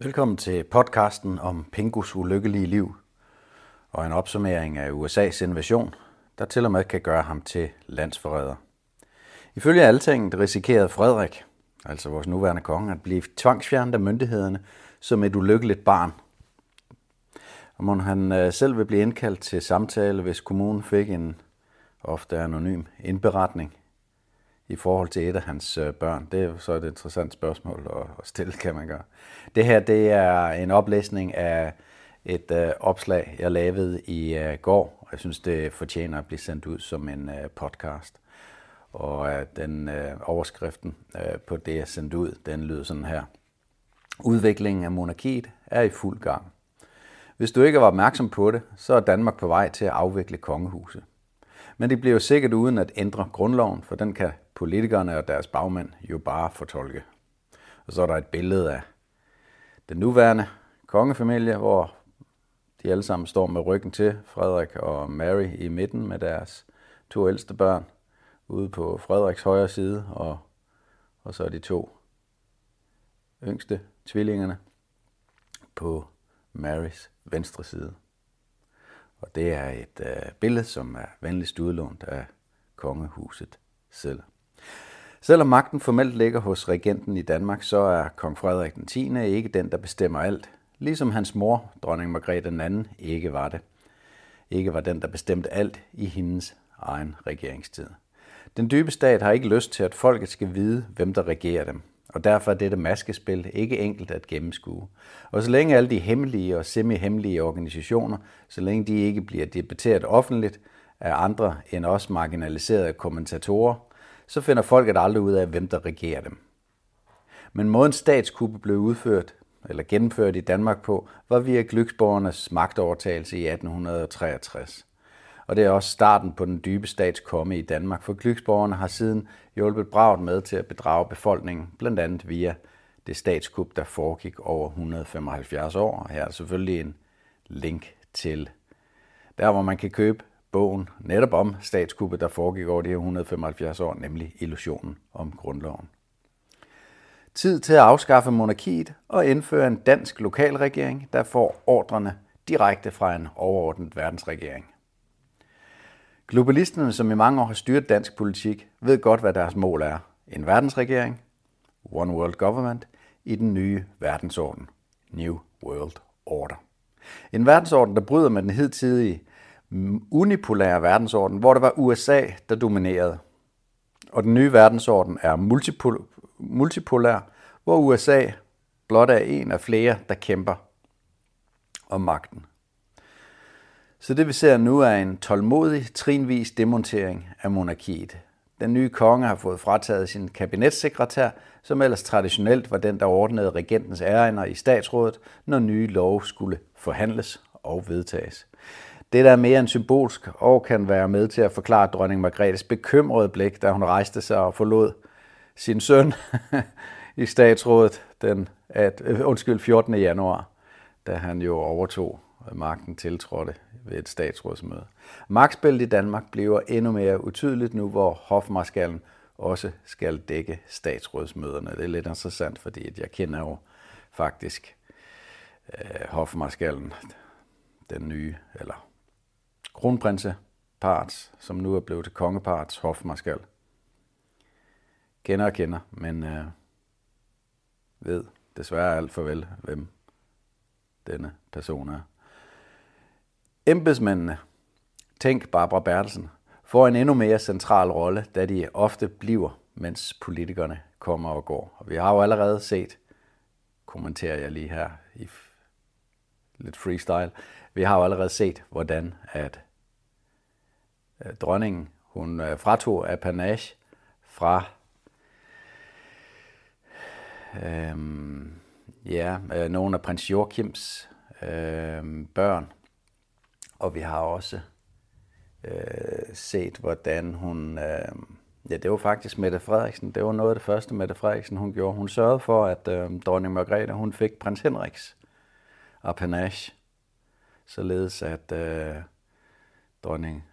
Velkommen til podcasten om Pingus ulykkelige liv og en opsummering af USA's invasion, der til og med kan gøre ham til landsforræder. Ifølge altinget risikerede Frederik, altså vores nuværende konge, at blive tvangsfjernet af myndighederne som et ulykkeligt barn. Og må han øh, selv vil blive indkaldt til samtale, hvis kommunen fik en ofte anonym indberetning i forhold til et af hans øh, børn? Det er jo så et interessant spørgsmål at stille, kan man gøre. Det her det er en oplæsning af et øh, opslag, jeg lavede i øh, går, og jeg synes, det fortjener at blive sendt ud som en øh, podcast. Og øh, den øh, overskriften øh, på det, jeg sendte ud, den lyder sådan her. Udviklingen af monarkiet er i fuld gang. Hvis du ikke var opmærksom på det, så er Danmark på vej til at afvikle kongehuset. Men det bliver jo sikkert uden at ændre grundloven, for den kan politikerne og deres bagmænd jo bare fortolke. Og så er der et billede af den nuværende kongefamilie, hvor de alle sammen står med ryggen til, Frederik og Mary i midten med deres to ældste børn, ude på Frederiks højre side, og, og så er de to yngste tvillingerne på Marys venstre side. Og det er et øh, billede, som er venligst udlånt af kongehuset selv. Selvom magten formelt ligger hos regenten i Danmark, så er kong Frederik den 10. ikke den, der bestemmer alt. Ligesom hans mor, dronning Margrethe II, ikke var det. Ikke var den, der bestemte alt i hendes egen regeringstid. Den dybe stat har ikke lyst til, at folket skal vide, hvem der regerer dem. Og derfor er dette maskespil ikke enkelt at gennemskue. Og så længe alle de hemmelige og semi-hemmelige organisationer, så længe de ikke bliver debatteret offentligt af andre end os marginaliserede kommentatorer, så finder folket aldrig ud af, hvem der regerer dem. Men måden statskuppet blev udført, eller gennemført i Danmark på, var via Glücksborgernes magtovertagelse i 1863. Og det er også starten på den dybe statskomme i Danmark, for Glücksborgerne har siden hjulpet bravet med til at bedrage befolkningen, blandt andet via det statskup, der foregik over 175 år. Og her er selvfølgelig en link til der, hvor man kan købe bogen netop om statskuppet, der foregik over de her 175 år, nemlig illusionen om grundloven. Tid til at afskaffe monarkiet og indføre en dansk lokalregering, der får ordrene direkte fra en overordnet verdensregering. Globalisterne, som i mange år har styret dansk politik, ved godt, hvad deres mål er. En verdensregering, One World Government, i den nye verdensorden, New World Order. En verdensorden, der bryder med den hidtidige mm, unipolære verdensorden, hvor det var USA, der dominerede. Og den nye verdensorden er multipol- multipolær, hvor USA blot er en af flere, der kæmper om magten. Så det vi ser nu er en tålmodig, trinvis demontering af monarkiet. Den nye konge har fået frataget sin kabinetssekretær, som ellers traditionelt var den, der ordnede regentens ærender i statsrådet, når nye love skulle forhandles og vedtages. Det der er mere end symbolsk og kan være med til at forklare dronning Margrethes bekymrede blik, da hun rejste sig og forlod sin søn i statsrådet den at, undskyld, 14. januar, da han jo overtog magten tiltrådte ved et statsrådsmøde. Magtspillet i Danmark bliver endnu mere utydeligt nu, hvor hofmarskallen også skal dække statsrådsmøderne. Det er lidt interessant, fordi jeg kender jo faktisk øh, hofmarskallen, den nye, eller kronprinseparts, som nu er blevet til kongeparts hofmarskal. Kender og kender, men øh, ved desværre alt for vel, hvem denne person er. Embedsmændene, tænk Barbara Bertelsen, får en endnu mere central rolle, da de ofte bliver, mens politikerne kommer og går. Og vi har jo allerede set, kommenterer jeg lige her i lidt freestyle, vi har jo allerede set, hvordan at øh, dronningen, hun øh, fratog apanage fra øhm, ja, øh, nogle af prins Joachims øh, børn. Og vi har også øh, set, hvordan hun... Øh, ja, det var faktisk Mette Frederiksen. Det var noget af det første, Mette Frederiksen hun gjorde. Hun sørgede for, at øh, dronning Margrethe hun fik prins Henriks apanage, således at øh, dronning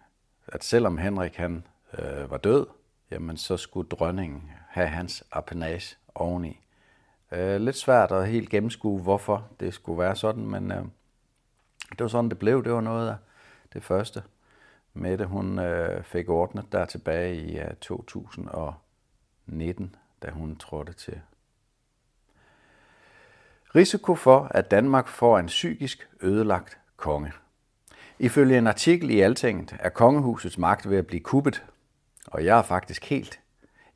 at selvom Henrik han øh, var død, jamen så skulle dronningen have hans apanage oveni. Øh, lidt svært at helt gennemskue, hvorfor det skulle være sådan, men øh, det var sådan, det blev. Det var noget af det første. Mette, hun øh, fik ordnet der tilbage i øh, 2019, da hun trådte til. Risiko for, at Danmark får en psykisk ødelagt konge. Ifølge en artikel i Altinget er kongehusets magt ved at blive kuppet, og jeg er faktisk helt,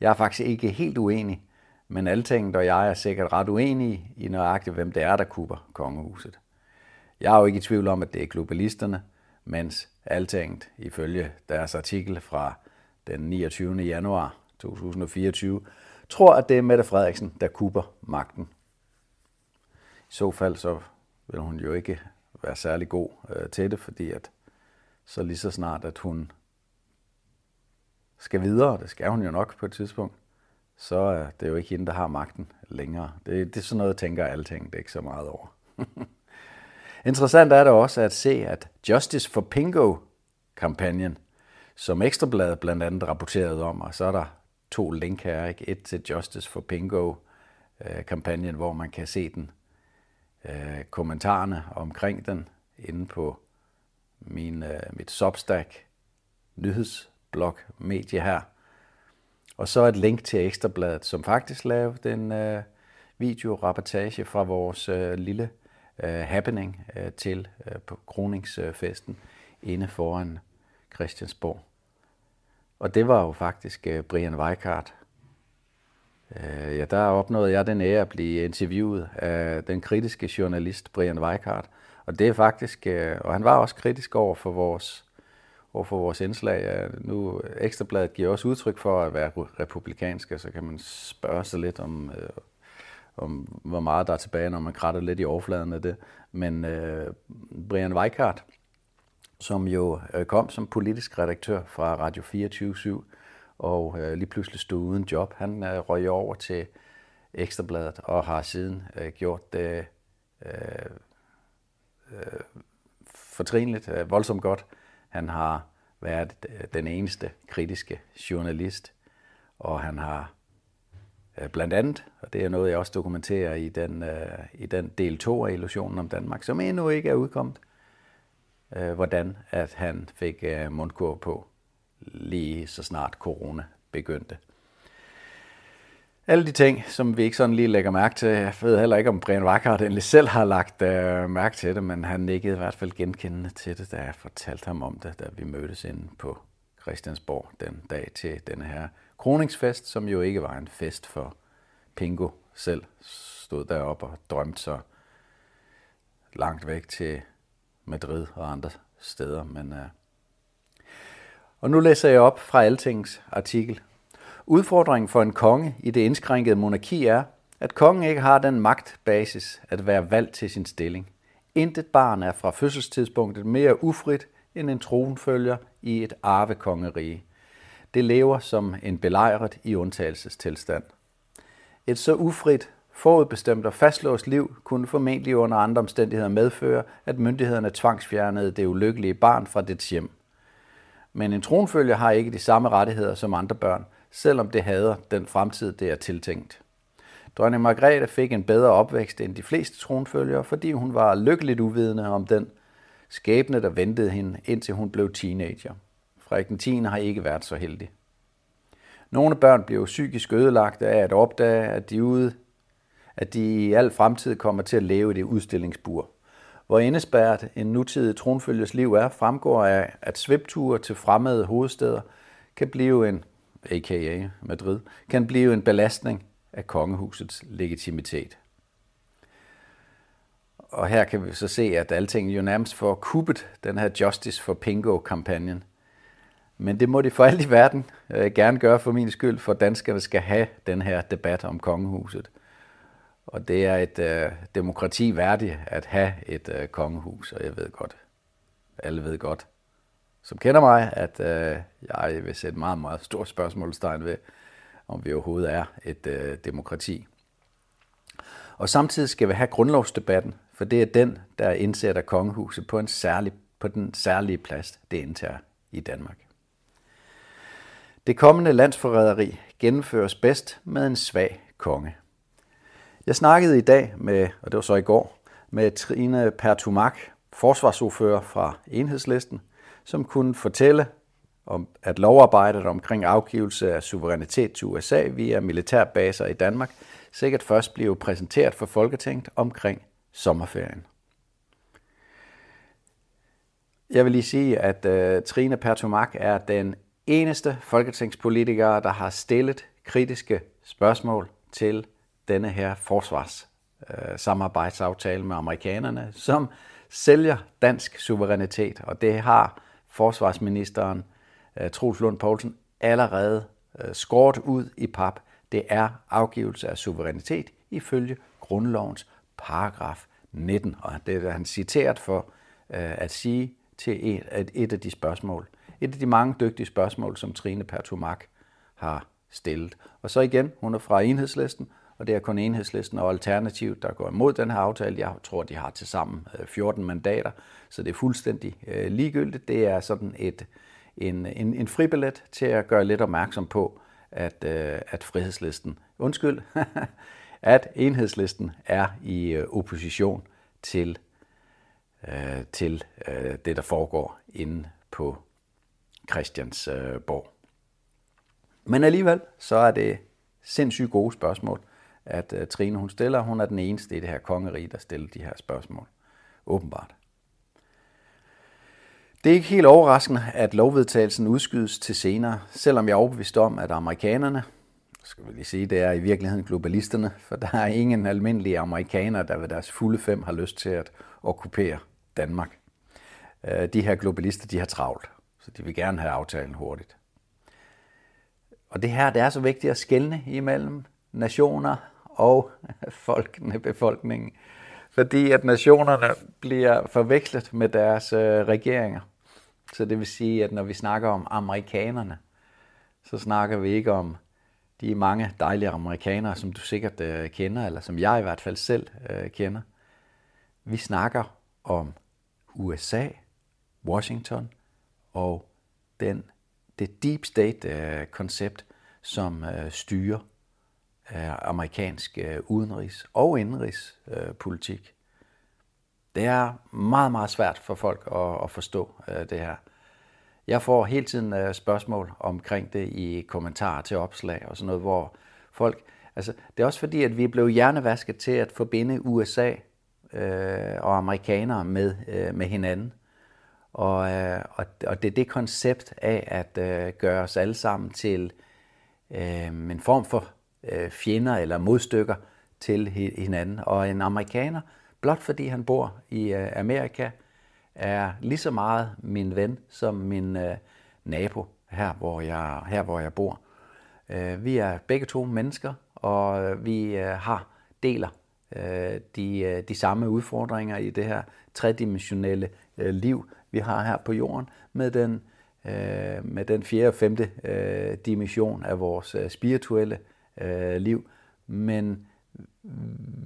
jeg er faktisk ikke helt uenig, men Altinget og jeg er sikkert ret uenige i nøjagtigt, hvem det er, der kupper kongehuset. Jeg er jo ikke i tvivl om, at det er globalisterne, mens Altinget ifølge deres artikel fra den 29. januar 2024 tror, at det er Mette Frederiksen, der kuber magten. I så fald så vil hun jo ikke være særlig god øh, til det, fordi at så lige så snart, at hun skal videre, det skal hun jo nok på et tidspunkt, så er det jo ikke hende, der har magten længere. Det, det er sådan noget, tænker alting, det er ikke så meget over. Interessant er det også at se, at Justice for Pingo-kampagnen, som Ekstrabladet blandt andet rapporterede om, og så er der to link her, ikke? et til Justice for Pingo-kampagnen, hvor man kan se den øh, kommentarerne omkring den inde på min, øh, mit Substack nyhedsblog medie her. Og så et link til Ekstrabladet, som faktisk lavede en øh, videorapportage fra vores øh, lille Øh, happening øh, til øh, på kroningsfesten inde foran Christiansborg. Og det var jo faktisk Brian Weikart. Ja, der opnåede jeg den ære at blive interviewet af den kritiske journalist Brian Weikart. Og det er faktisk, og han var også kritisk over for vores, over for vores indslag. Nu Ekstrabladet giver også udtryk for at være republikanske, så kan man spørge sig lidt om, øh, om hvor meget der er tilbage, når man kratter lidt i overfladen af det. Men øh, Brian Weikart, som jo øh, kom som politisk redaktør fra Radio 24 og øh, lige pludselig stod uden job, han øh, røg over til Ekstrabladet og har siden øh, gjort det øh, øh, fortrinligt, øh, voldsomt godt. Han har været øh, den eneste kritiske journalist, og han har Øh, blandt andet, og det er noget, jeg også dokumenterer i den, øh, i den del 2 af Illusionen om Danmark, som endnu ikke er udkommet, øh, hvordan at han fik mundkur på lige så snart corona begyndte. Alle de ting, som vi ikke sådan lige lægger mærke til, jeg ved heller ikke, om Brian Weikart endelig selv har lagt øh, mærke til det, men han nikkede i hvert fald genkendende til det, da jeg fortalte ham om det, da vi mødtes inde på Christiansborg den dag til denne her kroningsfest, som jo ikke var en fest for Pingo selv, stod deroppe og drømte sig langt væk til Madrid og andre steder. Men, uh... Og nu læser jeg op fra Altings artikel. Udfordringen for en konge i det indskrænkede monarki er, at kongen ikke har den magtbasis at være valgt til sin stilling. Intet barn er fra fødselstidspunktet mere ufrit end en tronfølger i et arvekongerige. Det lever som en belejret i undtagelsestilstand. Et så ufrit, forudbestemt og fastlåst liv kunne formentlig under andre omstændigheder medføre, at myndighederne tvangsfjernede det ulykkelige barn fra dets hjem. Men en tronfølger har ikke de samme rettigheder som andre børn, selvom det hader den fremtid, det er tiltænkt. Dronning Margrethe fik en bedre opvækst end de fleste tronfølgere, fordi hun var lykkeligt uvidende om den skæbne, der ventede hende, indtil hun blev teenager. Frederik 10. har ikke været så heldig. Nogle børn bliver psykisk ødelagte af at opdage, at de, ude, at de i al fremtid kommer til at leve i det udstillingsbur. Hvor indespærret en nutidig tronfølges liv er, fremgår af, at svipture til fremmede hovedsteder kan blive en, a.k.a. Madrid, kan blive en belastning af kongehusets legitimitet. Og her kan vi så se, at alting jo nærmest får kuppet den her Justice for Pingo-kampagnen. Men det må de for alt i verden øh, gerne gøre for min skyld, for danskerne skal have den her debat om kongehuset. Og det er et øh, demokrati værdigt at have et øh, kongehus, og jeg ved godt, alle ved godt, som kender mig, at øh, jeg vil sætte meget, meget stort spørgsmålstegn ved, om vi overhovedet er et øh, demokrati. Og samtidig skal vi have grundlovsdebatten, for det er den, der indsætter kongehuset på, en særlig, på den særlige plads, det indtager i Danmark. Det kommende landsforræderi gennemføres bedst med en svag konge. Jeg snakkede i dag med, og det var så i går, med Trine Pertumak, forsvarsordfører fra Enhedslisten, som kunne fortælle, om, at lovarbejdet omkring afgivelse af suverænitet til USA via militærbaser i Danmark sikkert først bliver præsenteret for Folketinget omkring sommerferien. Jeg vil lige sige, at uh, Trine Pertumak er den eneste folketingspolitikere, der har stillet kritiske spørgsmål til denne her forsvars øh, samarbejdsaftale med amerikanerne, som sælger dansk suverænitet, og det har forsvarsministeren øh, Troels Lund Poulsen allerede uh, skåret ud i pap. Det er afgivelse af suverænitet ifølge grundlovens paragraf 19, og det er han citeret for at sige til et, et af de spørgsmål. Et af de mange dygtige spørgsmål, som Trine Pertumak har stillet. Og så igen, hun er fra enhedslisten, og det er kun enhedslisten og Alternativ, der går imod den her aftale. Jeg tror, de har til sammen 14 øh, mandater, så det er fuldstændig øh, ligegyldigt. Det er sådan et, en, en, en fribillet til at gøre lidt opmærksom på, at, øh, at frihedslisten, undskyld, at enhedslisten er i opposition til, til det, der foregår inde på Christiansborg. Men alligevel, så er det sindssygt gode spørgsmål, at øh, Trine hun stiller. Hun er den eneste i det her kongerige, der stiller de her spørgsmål. Åbenbart. Det er ikke helt overraskende, at lovvedtagelsen udskydes til senere, selvom jeg er overbevist om, at amerikanerne, skal vi lige sige, det er i virkeligheden globalisterne, for der er ingen almindelige amerikanere, der ved deres fulde fem har lyst til at okkupere Danmark. Øh, de her globalister, de har travlt, så de vil gerne have aftalen hurtigt. Og det her, det er så vigtigt at skelne imellem nationer og folkene, befolkningen. Fordi at nationerne bliver forvekslet med deres øh, regeringer. Så det vil sige, at når vi snakker om amerikanerne, så snakker vi ikke om de mange dejlige amerikanere, som du sikkert øh, kender, eller som jeg i hvert fald selv øh, kender. Vi snakker om USA, Washington og den, det deep state-koncept, øh, som øh, styrer øh, amerikansk øh, udenrigs- og indenrigspolitik. Øh, det er meget, meget svært for folk at, at forstå øh, det her. Jeg får hele tiden øh, spørgsmål omkring det i kommentarer til opslag og sådan noget, hvor folk... Altså, det er også fordi, at vi blev hjernevasket til at forbinde USA øh, og amerikanere med, øh, med hinanden. Og, øh, og, og det er det koncept af at øh, gøre os alle sammen til øh, en form for øh, fjender eller modstykker til hinanden. Og en amerikaner, blot fordi han bor i øh, Amerika, er lige så meget min ven som min øh, nabo her, hvor jeg, her, hvor jeg bor. Øh, vi er begge to mennesker, og øh, vi øh, har deler øh, de, øh, de samme udfordringer i det her tredimensionelle øh, liv, vi har her på jorden, med den, øh, med den fjerde og femte øh, dimension af vores øh, spirituelle øh, liv. Men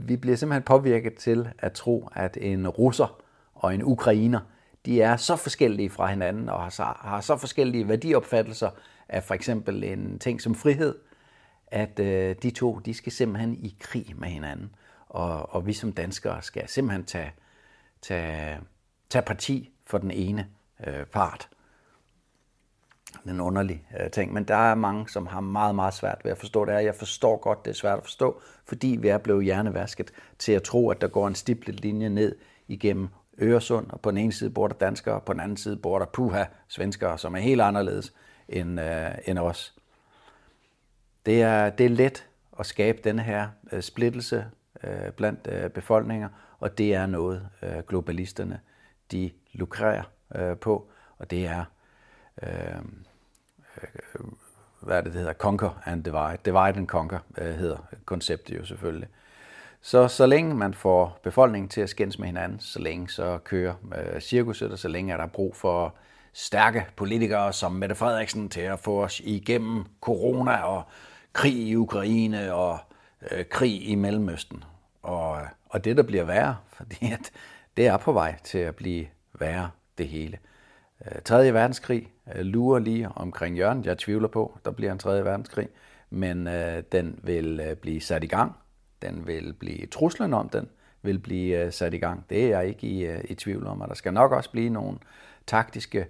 vi bliver simpelthen påvirket til at tro, at en russer og en ukrainer, de er så forskellige fra hinanden og har så, har så forskellige værdiopfattelser af for eksempel en ting som frihed, at øh, de to, de skal simpelthen i krig med hinanden. Og, og vi som danskere skal simpelthen tage, tage, tage parti for den ene øh, part. Den underlige en underlig øh, ting, men der er mange, som har meget, meget svært ved at forstå det her. Jeg forstår godt, det er svært at forstå, fordi vi er blevet hjernevasket til at tro, at der går en stiplet linje ned igennem Øresund, og på den ene side bor der danskere, og på den anden side bor der puha svenskere, som er helt anderledes end, øh, end os. Det er, det er let at skabe denne her øh, splittelse øh, blandt øh, befolkninger, og det er noget, øh, globalisterne de lukrerer øh, på, og det er, øh, øh, hvad er det, det hedder, conquer and divide. Divide and conquer øh, hedder konceptet jo selvfølgelig. Så så længe man får befolkningen til at skændes med hinanden, så længe så kører øh, cirkuset, og så længe er der brug for stærke politikere som Mette Frederiksen til at få os igennem corona og krig i Ukraine og øh, krig i Mellemøsten. Og, øh, og det, der bliver værre, fordi at det er på vej til at blive værre, det hele. Øh, 3. Verdenskrig øh, lurer lige omkring hjørnet. Jeg tvivler på, der bliver en 3. verdenskrig, men øh, den vil øh, blive sat i gang den vil blive, truslen om den vil blive sat i gang. Det er jeg ikke i, i tvivl om, og der skal nok også blive nogle taktiske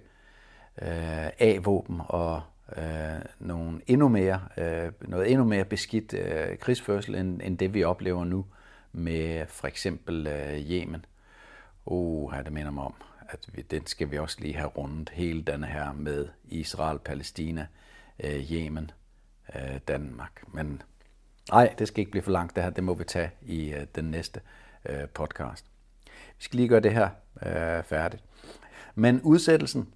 øh, A-våben og øh, nogle endnu mere, øh, noget endnu mere beskidt øh, krigsførsel, end, end det vi oplever nu med for eksempel øh, Yemen. Uh, det minder mig om, at vi, den skal vi også lige have rundet, hele den her med Israel, Palæstina, øh, Yemen, øh, Danmark. Men nej, det skal ikke blive for langt det her, det må vi tage i øh, den næste øh, podcast. Vi skal lige gøre det her øh, færdigt. Men udsættelsen,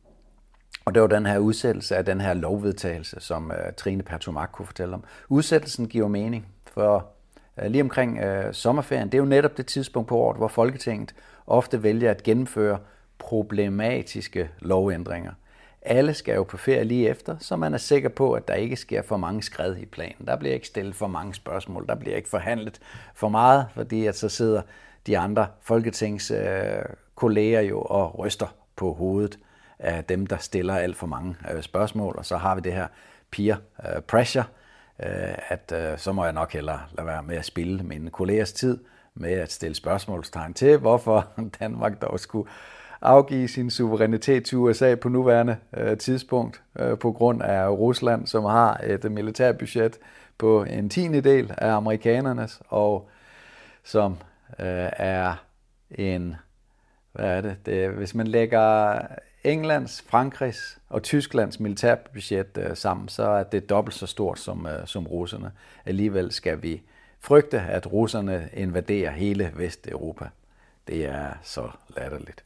og det var den her udsættelse af den her lovvedtagelse, som øh, Trine Pertumak kunne fortælle om. Udsættelsen giver mening, for øh, lige omkring øh, sommerferien, det er jo netop det tidspunkt på året, hvor Folketinget ofte vælger at gennemføre problematiske lovændringer. Alle skal jo på ferie lige efter, så man er sikker på, at der ikke sker for mange skred i planen. Der bliver ikke stillet for mange spørgsmål, der bliver ikke forhandlet for meget, fordi at så sidder de andre folketingskolleger øh, jo og ryster på hovedet af dem, der stiller alt for mange øh, spørgsmål, og så har vi det her peer øh, pressure, øh, at øh, så må jeg nok hellere lade være med at spille mine kollegers tid med at stille spørgsmålstegn til, hvorfor Danmark dog skulle afgive sin suverænitet til USA på nuværende øh, tidspunkt øh, på grund af Rusland, som har et militærbudget på en tiende del af amerikanernes, og som øh, er en hvad er det? det hvis man lægger Englands, Frankrigs og Tysklands militærbudget øh, sammen, så er det dobbelt så stort som, øh, som russerne. Alligevel skal vi frygte, at russerne invaderer hele Vesteuropa. Det er så latterligt.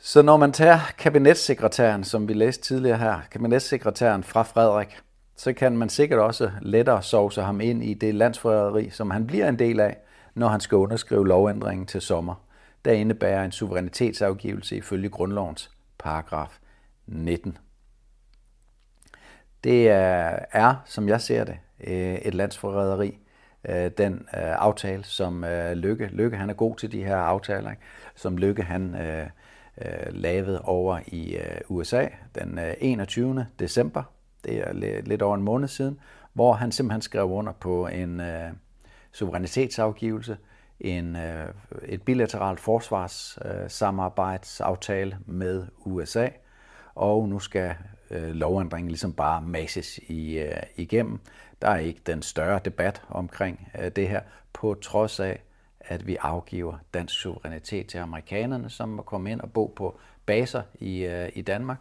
Så når man tager kabinetssekretæren, som vi læste tidligere her, kabinetssekretæren fra Frederik, så kan man sikkert også lettere sovse ham ind i det landsforræderi, som han bliver en del af, når han skal underskrive lovændringen til sommer der indebærer en suverænitetsafgivelse ifølge grundlovens paragraf 19. Det er, som jeg ser det, øh, et landsforræderi, øh, den øh, aftale, som øh, Lykke, Lykke han er god til de her aftaler, ikke? som Lykke han øh, øh lavede over i øh, USA den 21. december, det er lidt over en måned siden, hvor han simpelthen skrev under på en øh, suverænitetsafgivelse, en, øh, et bilateralt forsvarssamarbejdsaftale med USA, og nu skal øh, lovændringen ligesom bare masses i, øh, igennem. Der er ikke den større debat omkring øh, det her, på trods af, at vi afgiver dansk suverænitet til amerikanerne, som må komme ind og bo på baser i, øh, i Danmark,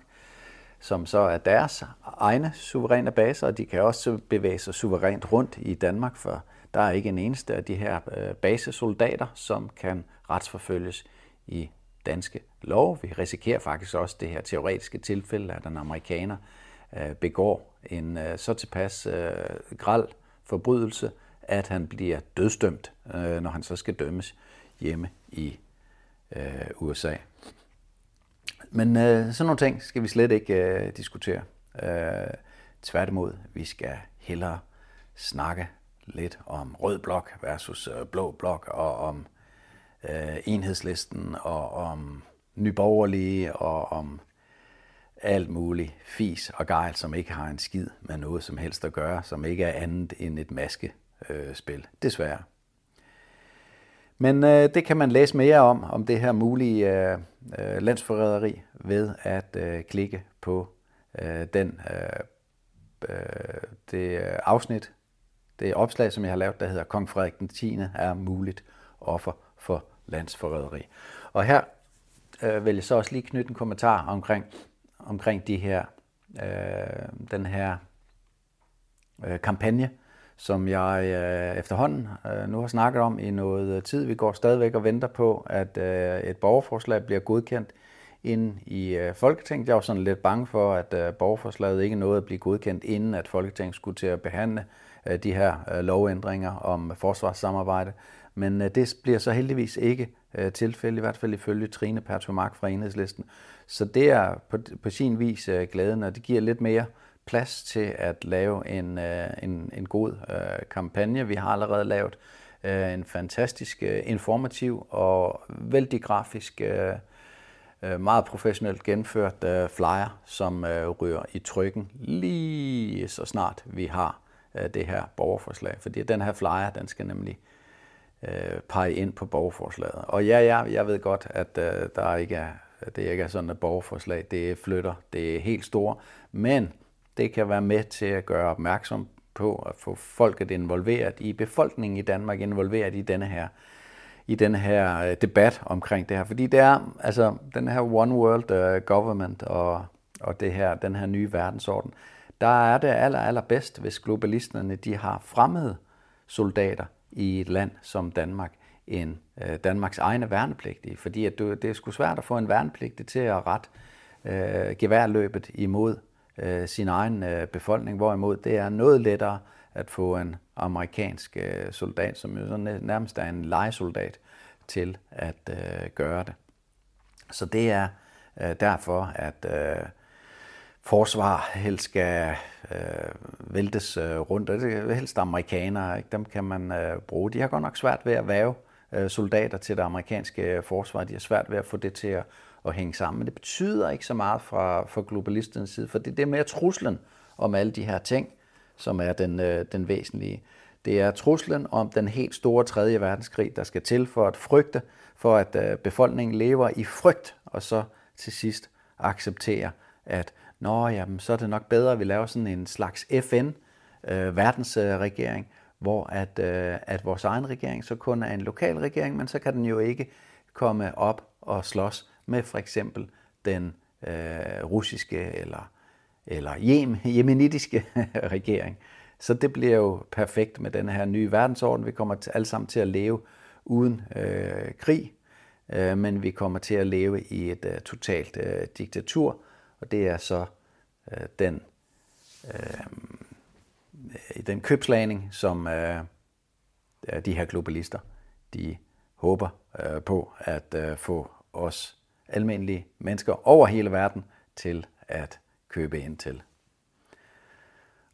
som så er deres egne suveræne baser, og de kan også bevæge sig suverænt rundt i Danmark, for der er ikke en eneste af de her øh, basesoldater, som kan retsforfølges i danske lov. Vi risikerer faktisk også det her teoretiske tilfælde, at en amerikaner øh, begår en øh, så tilpas øh, gral forbrydelse, at han bliver dødsdømt, når han så skal dømmes hjemme i USA. Men sådan nogle ting skal vi slet ikke diskutere. tværtimod, vi skal hellere snakke lidt om rød blok versus øh, blå blok, og om øh, enhedslisten, og om nyborgerlige, og om alt muligt fis og gejl, som ikke har en skid med noget som helst at gøre, som ikke er andet end et maskespil, øh, desværre. Men øh, det kan man læse mere om, om det her mulige øh, øh landsforræderi, ved at øh, klikke på øh, den, øh, øh det øh, afsnit, det opslag, som jeg har lavet, der hedder Kong Frederik den 10. er muligt offer for landsforræderi. Og her øh, vil jeg så også lige knytte en kommentar omkring, omkring de her, øh, den her øh, kampagne, som jeg øh, efterhånden øh, nu har snakket om i noget tid. Vi går stadigvæk og venter på, at øh, et borgerforslag bliver godkendt ind i øh, Folketinget. Jeg var sådan lidt bange for, at øh, borgerforslaget ikke nåede at blive godkendt, inden at Folketinget skulle til at behandle Øh, de her øh, lovændringer om forsvarssamarbejde. Men øh, det bliver så heldigvis ikke øh, tilfælde, i hvert fald ifølge Trine Pertumark fra Enhedslisten. Så det er på, på sin vis øh, glæden, og det giver lidt mere plads til at lave en, øh, en, en god kampagne. Vi har allerede lavet en fantastisk informativ og vældig grafisk meget professionelt genført flyer, som ryger i trykken lige så snart vi har øh, det her borgerforslag. Fordi den her flyer, den skal nemlig øh, Øh, pege ind på borgerforslaget. Og ja, ja, jeg ved godt, at øh, der ikke er, det ikke er sådan et borgerforslag. Det flytter, det er helt stort, Men det kan være med til at gøre opmærksom på at få folket involveret i befolkningen i Danmark, involveret i denne her i den her øh, debat omkring det her. Fordi det er, altså, den her One World uh, Government og, og det her, den her nye verdensorden, der er det aller, aller bedst, hvis globalisterne de har fremmede soldater i et land som Danmark end øh, Danmarks egne værnepligtige. Fordi at det, det er sgu svært at få en værnepligtig til at ret øh, geværløbet imod øh, sin egen øh, befolkning, hvorimod det er noget lettere at få en amerikansk øh, soldat, som jo sådan nærmest er en legesoldat, til at øh, gøre det. Så det er øh, derfor, at øh, forsvar helst skal øh, væltes øh, rundt, og det er helst amerikanere, ikke? dem kan man øh, bruge. De har godt nok svært ved at væve øh, soldater til det amerikanske forsvar. De har svært ved at få det til at, at hænge sammen. Men det betyder ikke så meget fra, fra globalisternes side, for det, det er mere truslen om alle de her ting, som er den, øh, den væsentlige. Det er truslen om den helt store 3. verdenskrig, der skal til for at frygte, for at øh, befolkningen lever i frygt, og så til sidst acceptere, at Nå, jamen, så er det nok bedre, at vi laver sådan en slags FN, øh, verdensregering, hvor at, øh, at vores egen regering så kun er en lokal regering, men så kan den jo ikke komme op og slås med for eksempel den øh, russiske eller eller jemenitiske regering. Så det bliver jo perfekt med den her nye verdensorden. Vi kommer til, alle sammen til at leve uden øh, krig, øh, men vi kommer til at leve i et øh, totalt øh, diktatur, og det er så øh, den, øh, den købslagning, som øh, de her globalister de håber øh, på at øh, få os almindelige mennesker over hele verden til at købe ind til.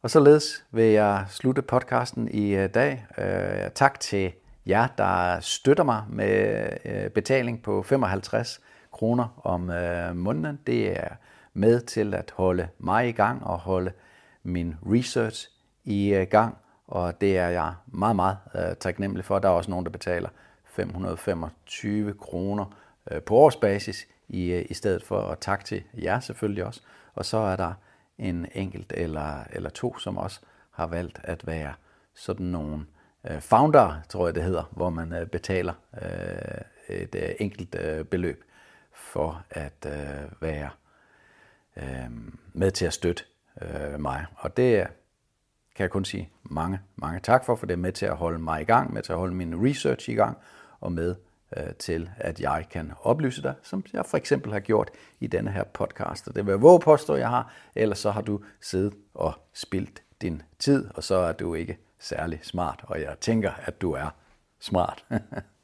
Og således vil jeg slutte podcasten i øh, dag. Øh, tak til jer, der støtter mig med øh, betaling på 55 kroner om øh, måneden. Det er med til at holde mig i gang og holde min research i øh, gang. Og det er jeg meget, meget øh, taknemmelig for. Der er også nogen, der betaler 525 kroner øh, på årsbasis i, i stedet for. Og tak til jer selvfølgelig også. Og så er der en enkelt eller, eller to, som også har valgt at være sådan nogle øh, founder, tror jeg det hedder, hvor man øh, betaler øh, et øh, enkelt øh, beløb for at øh, være øh, med til at støtte øh, mig. Og det kan jeg kun sige mange, mange tak for, for det er med til at holde mig i gang, med til at holde min research i gang, og med øh, til, at jeg kan oplyse dig, som jeg for eksempel har gjort i denne her podcast. Og det vil jeg våge påstå, jeg har, ellers så har du siddet og spildt din tid, og så er du ikke særlig smart, og jeg tænker, at du er smart.